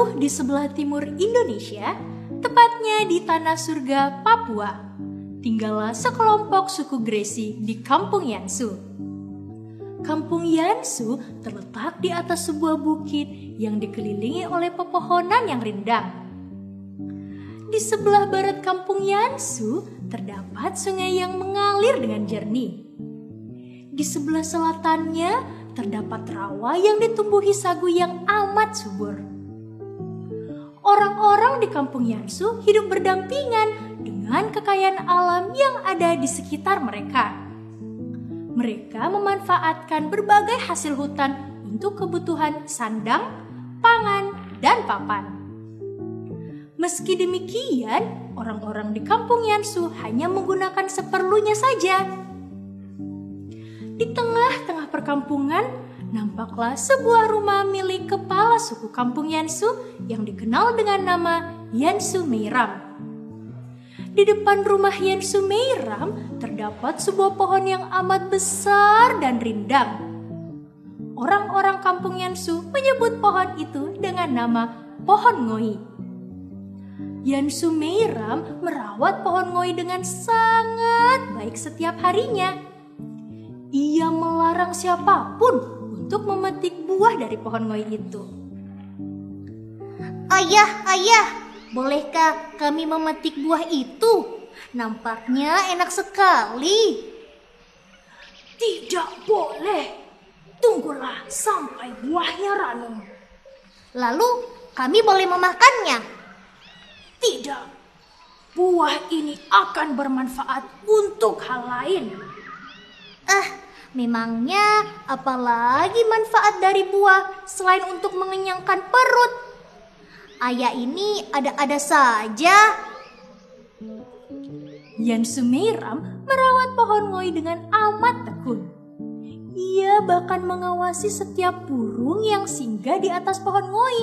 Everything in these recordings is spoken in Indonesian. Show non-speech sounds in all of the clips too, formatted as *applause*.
Jauh di sebelah timur Indonesia, tepatnya di tanah surga Papua, tinggallah sekelompok suku Gresi di Kampung Yansu. Kampung Yansu terletak di atas sebuah bukit yang dikelilingi oleh pepohonan yang rindang. Di sebelah barat Kampung Yansu terdapat sungai yang mengalir dengan jernih. Di sebelah selatannya terdapat rawa yang ditumbuhi sagu yang amat subur. Orang-orang di kampung Yansu hidup berdampingan dengan kekayaan alam yang ada di sekitar mereka. Mereka memanfaatkan berbagai hasil hutan untuk kebutuhan sandang, pangan, dan papan. Meski demikian, orang-orang di kampung Yansu hanya menggunakan seperlunya saja. Di tengah-tengah perkampungan nampaklah sebuah rumah milik kepala suku kampung Yansu yang dikenal dengan nama Yansu Meiram. Di depan rumah Yansu Meiram terdapat sebuah pohon yang amat besar dan rindang. Orang-orang kampung Yansu menyebut pohon itu dengan nama pohon ngoi. Yansu Meiram merawat pohon ngoi dengan sangat baik setiap harinya. Ia melarang siapa pun untuk memetik buah dari pohon ngoi itu. Ayah, ayah, bolehkah kami memetik buah itu? Nampaknya enak sekali. Tidak boleh. Tunggulah sampai buahnya ranum. Lalu kami boleh memakannya? Tidak. Buah ini akan bermanfaat untuk hal lain. Ah, Memangnya apalagi manfaat dari buah selain untuk mengenyangkan perut? Ayah ini ada-ada saja. Yan Sumiram merawat pohon ngoi dengan amat tekun. Ia bahkan mengawasi setiap burung yang singgah di atas pohon ngoi.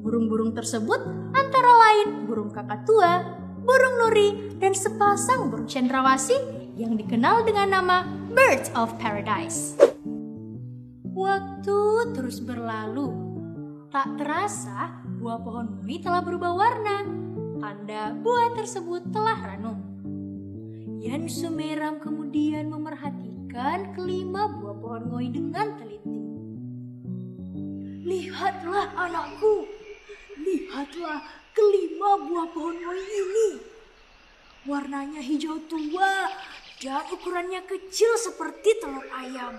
Burung-burung tersebut antara lain burung kakatua, burung nuri, dan sepasang burung cendrawasih yang dikenal dengan nama Birds of Paradise. Waktu terus berlalu. Tak terasa, buah pohon mui telah berubah warna. Tanda buah tersebut telah ranum. Yan Sumeram kemudian memerhatikan kelima buah pohon ngoi dengan teliti. Lihatlah anakku, lihatlah kelima buah pohon ngoi ini. Warnanya hijau tua dan ukurannya kecil seperti telur ayam.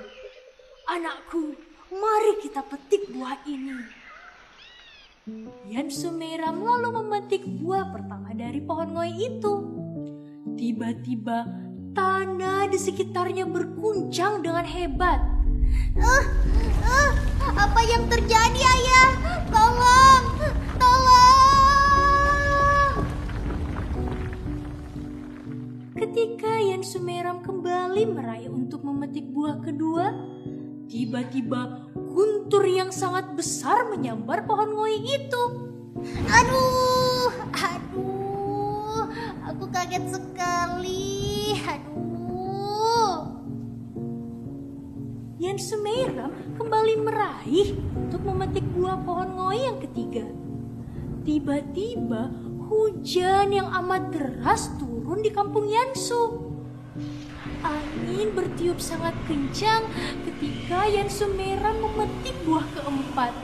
Anakku, mari kita petik buah ini. Yan Sumeram lalu memetik buah pertama dari pohon ngoi itu. Tiba-tiba tanah di sekitarnya berguncang dengan hebat. Uh, uh, apa yang terjadi ayah? Tolong, tolong. Ketika Yan Sumeram kembali meraih untuk memetik buah kedua, tiba-tiba guntur yang sangat besar menyambar pohon ngoi itu. Aduh, aduh, aku kaget sekali. Aduh. Yan Sumeram kembali meraih untuk memetik buah pohon ngoi yang ketiga. Tiba-tiba hujan yang amat deras turun di kampung Yansu. Angin bertiup sangat kencang ketika Yansu merah memetik buah keempat.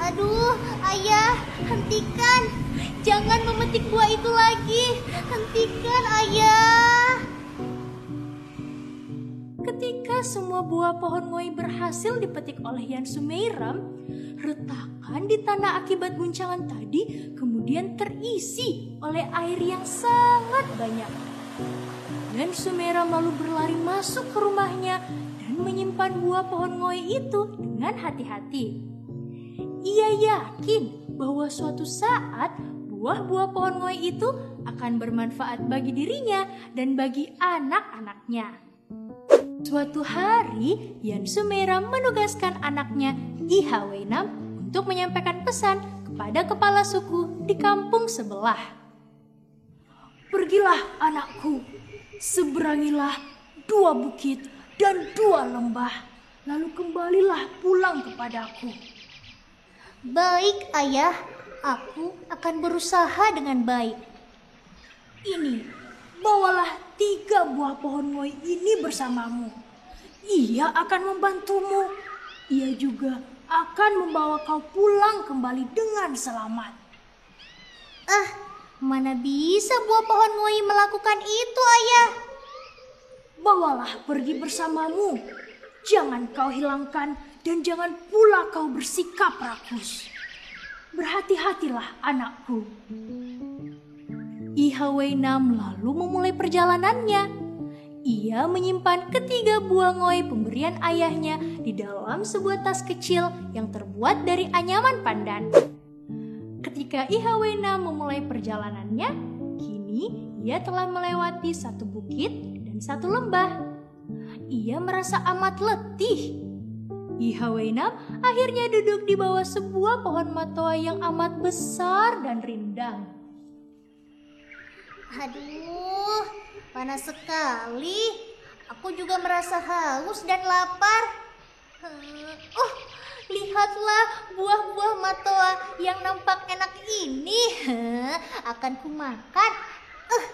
Aduh, ayah, hentikan. Jangan memetik buah itu lagi. Hentikan, ayah. Ketika semua buah pohon ngoi berhasil dipetik oleh Yan Sumeiram, retakan di tanah akibat guncangan tadi kemudian terisi oleh air yang sangat banyak. Dan Sumera lalu berlari masuk ke rumahnya dan menyimpan buah pohon ngoi itu dengan hati-hati. Ia yakin bahwa suatu saat buah-buah pohon ngoi itu akan bermanfaat bagi dirinya dan bagi anak-anaknya. Suatu hari, Yan Sumera menugaskan anaknya Iha Wenam untuk menyampaikan pesan kepada kepala suku di kampung sebelah. Pergilah anakku, seberangilah dua bukit dan dua lembah, lalu kembalilah pulang kepadaku. Baik, Ayah. Aku akan berusaha dengan baik. Ini, bawalah tiga buah pohon ngoi ini bersamamu. Ia akan membantumu. Ia juga akan membawa kau pulang kembali dengan selamat. Ah, mana bisa buah pohon ngoi melakukan itu, Ayah? Bawalah pergi bersamamu. Jangan kau hilangkan dan jangan pula kau bersikap rakus. Berhati-hatilah anakku. Ihaweinam lalu memulai perjalanannya. Ia menyimpan ketiga buah ngoi pemberian ayahnya di dalam sebuah tas kecil yang terbuat dari anyaman pandan. Ketika Ihawena memulai perjalanannya, kini ia telah melewati satu bukit dan satu lembah. Ia merasa amat letih. Ihawena akhirnya duduk di bawah sebuah pohon matoa yang amat besar dan rindang. Aduh, panas sekali. Aku juga merasa haus dan lapar. Hmm, lihatlah buah-buah matoa yang nampak enak ini. *laughs* Akan kumakan. Uh,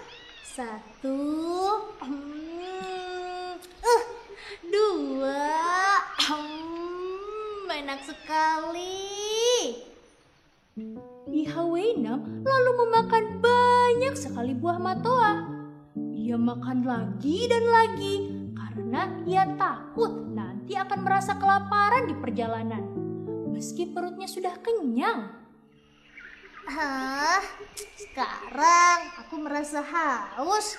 satu, hmm, uh, dua, hmm, enak sekali. Ihaweinam lalu memakan banyak sekali buah matoa. Ia makan lagi dan lagi karena ia takut nanti akan merasa kelaparan di perjalanan. Meski perutnya sudah kenyang. Hah, sekarang aku merasa haus,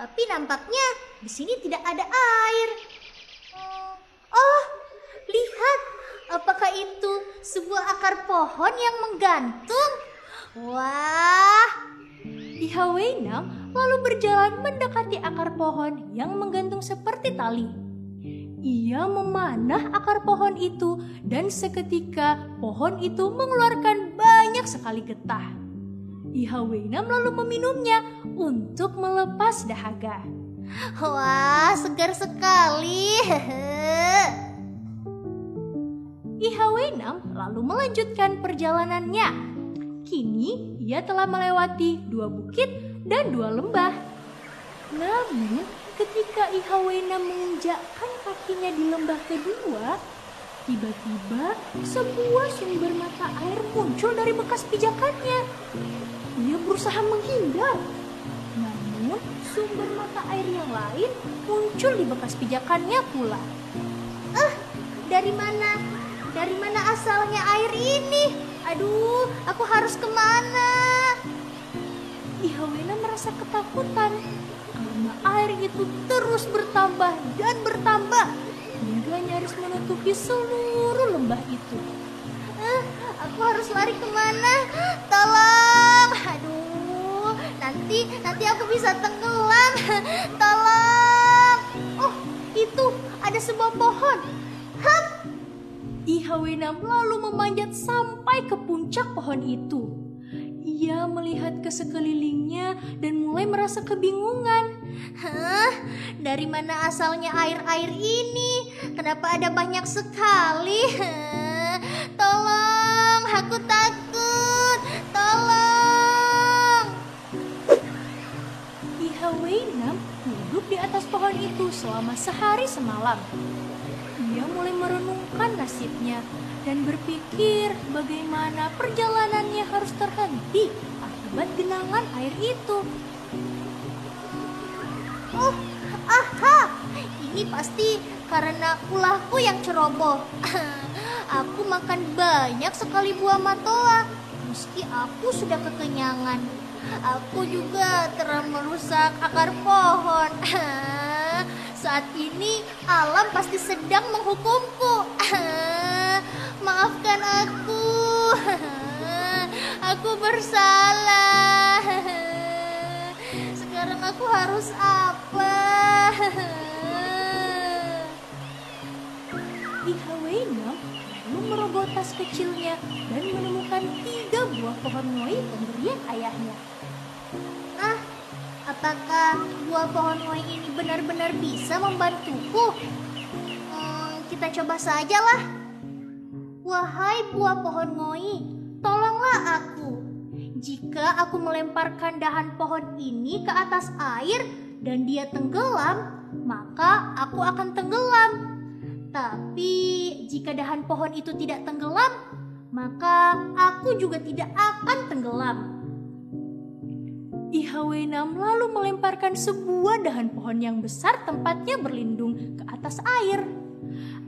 tapi nampaknya di sini tidak ada air. Oh, lihat, apakah itu sebuah akar pohon yang menggantung? Wah, Ihaweinam lalu berjalan mendekati akar pohon yang menggantung seperti tali. Ia memanah akar pohon itu dan seketika pohon itu mengeluarkan banyak sekali getah. Ihaweinam lalu meminumnya untuk melepas dahaga. wah, segar sekali. *laughs* Ihaweinam lalu melanjutkan perjalanannya. Kini ia telah melewati dua bukit dan dua lembah. Namun ketika Ihaweinam menginjakkan kakinya di lembah kedua, tiba-tiba sebuah sumber mata air muncul dari bekas pijakannya. Ia berusaha menghindar. Namun sumber mata air yang lain muncul di bekas pijakannya pula. Eh, dari mana? Dari mana asalnya air ini? Aduh, aku harus ke mana? Ihawena merasa ketakutan karena air itu terus bertambah dan bertambah hingga nyaris menutupi seluruh lembah itu. Eh, aku harus lari ke mana? Tolong! Aduh, nanti nanti aku bisa tenggelam. Tolong! Oh, itu ada sebuah pohon. Hap! Ihawena lalu memanjat sampai ke puncak pohon itu. Ia melihat ke sekelilingnya dan mulai merasa kebingungan. Hah? Dari mana asalnya air-air ini? Kenapa ada banyak sekali? Hah? Tolong, aku takut. Tolong. Ihawena duduk di atas pohon itu selama sehari semalam. Ia mulai merenungkan nasibnya dan berpikir bagaimana perjalanannya harus terhenti akibat genangan air itu. Oh, aha. Ini pasti karena ulahku yang ceroboh. *laughs* aku makan banyak sekali buah matoa meski aku sudah kekenyangan. Aku juga telah merusak akar pohon. *laughs* Saat ini alam pasti sedang menghukumku. *laughs* Maafkan aku. *laughs* Aku bersalah. *laughs* Sekarang aku harus apa? *laughs* Ihawena lalu merogoh tas kecilnya dan menemukan tiga buah pohon ngoi pemberian ayahnya. Ah, apakah buah pohon wai ini benar-benar bisa membantuku? Hmm, kita coba sajalah. Wahai buah pohon ngoi, tolonglah aku. Jika aku melemparkan dahan pohon ini ke atas air dan dia tenggelam, maka aku akan tenggelam. Tapi jika dahan pohon itu tidak tenggelam, maka aku juga tidak akan tenggelam. Ihwenam lalu melemparkan sebuah dahan pohon yang besar tempatnya berlindung ke atas air.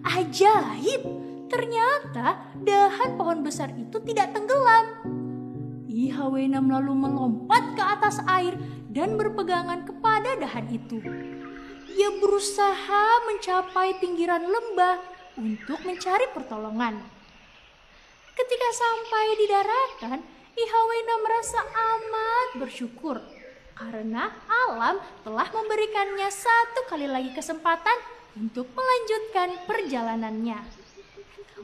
Ajaib, ternyata dahan pohon besar itu tidak tenggelam. Ihwenam lalu melompat ke atas air dan berpegangan kepada dahan itu. Ia berusaha mencapai pinggiran lembah untuk mencari pertolongan. Ketika sampai di daratan, Ihawena merasa amat bersyukur karena alam telah memberikannya satu kali lagi kesempatan untuk melanjutkan perjalanannya.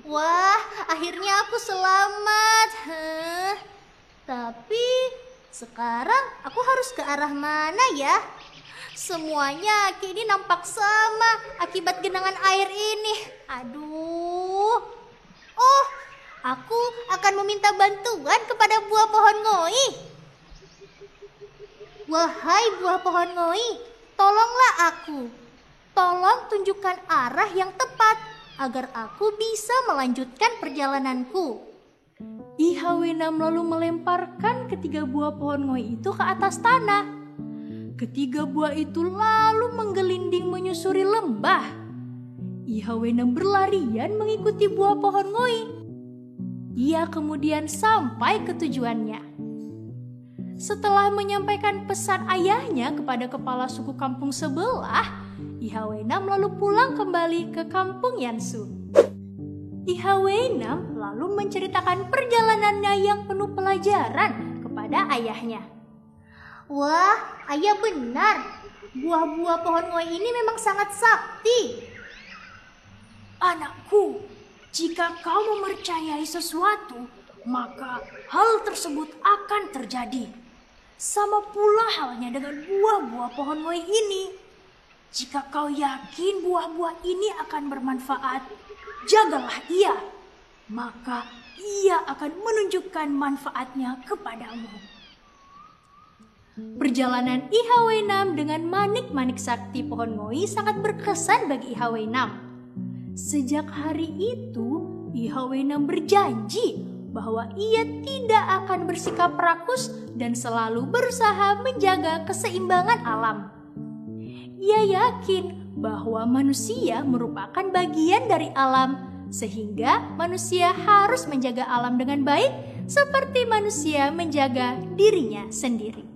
Wah, akhirnya aku selamat. Huh? Tapi sekarang aku harus ke arah mana ya? Semuanya kini nampak sama akibat genangan air ini. Aduh. Oh, aku akan meminta bantuan kepada buah pohon ngoi. Wahai buah pohon ngoi, tolonglah aku. Tolong tunjukkan arah yang tepat agar aku bisa melanjutkan perjalananku. Ihwenam lalu melemparkan ketiga buah pohon ngoi itu ke atas tanah. Ketiga buah itu lalu menggelinding menyusuri lembah. Ihwenam berlarian mengikuti buah pohon ngoi. Ia kemudian sampai ke tujuannya. Setelah menyampaikan pesan ayahnya kepada kepala suku kampung sebelah, Ihwenam lalu pulang kembali ke kampung Yansu. Ihwenam lalu menceritakan perjalanannya yang penuh pelajaran kepada ayahnya. Wah, ayah benar. Buah-buah pohon ngoi ini memang sangat sakti. Anakku, jika kau mempercayai sesuatu, maka hal tersebut akan terjadi. Sama pula halnya dengan buah-buah pohon ngoi ini. Jika kau yakin buah-buah ini akan bermanfaat, jagalah ia, maka ia akan menunjukkan manfaatnya kepadamu. Perjalanan Ihwenam dengan manik-manik sakti pohon ngoi sangat berkesan bagi Ihwenam. Sejak hari itu, Ihwenam berjanji bahwa ia tidak akan bersikap rakus dan selalu berusaha menjaga keseimbangan alam. Ia yakin bahwa manusia merupakan bagian dari alam, sehingga manusia harus menjaga alam dengan baik, seperti manusia menjaga dirinya sendiri.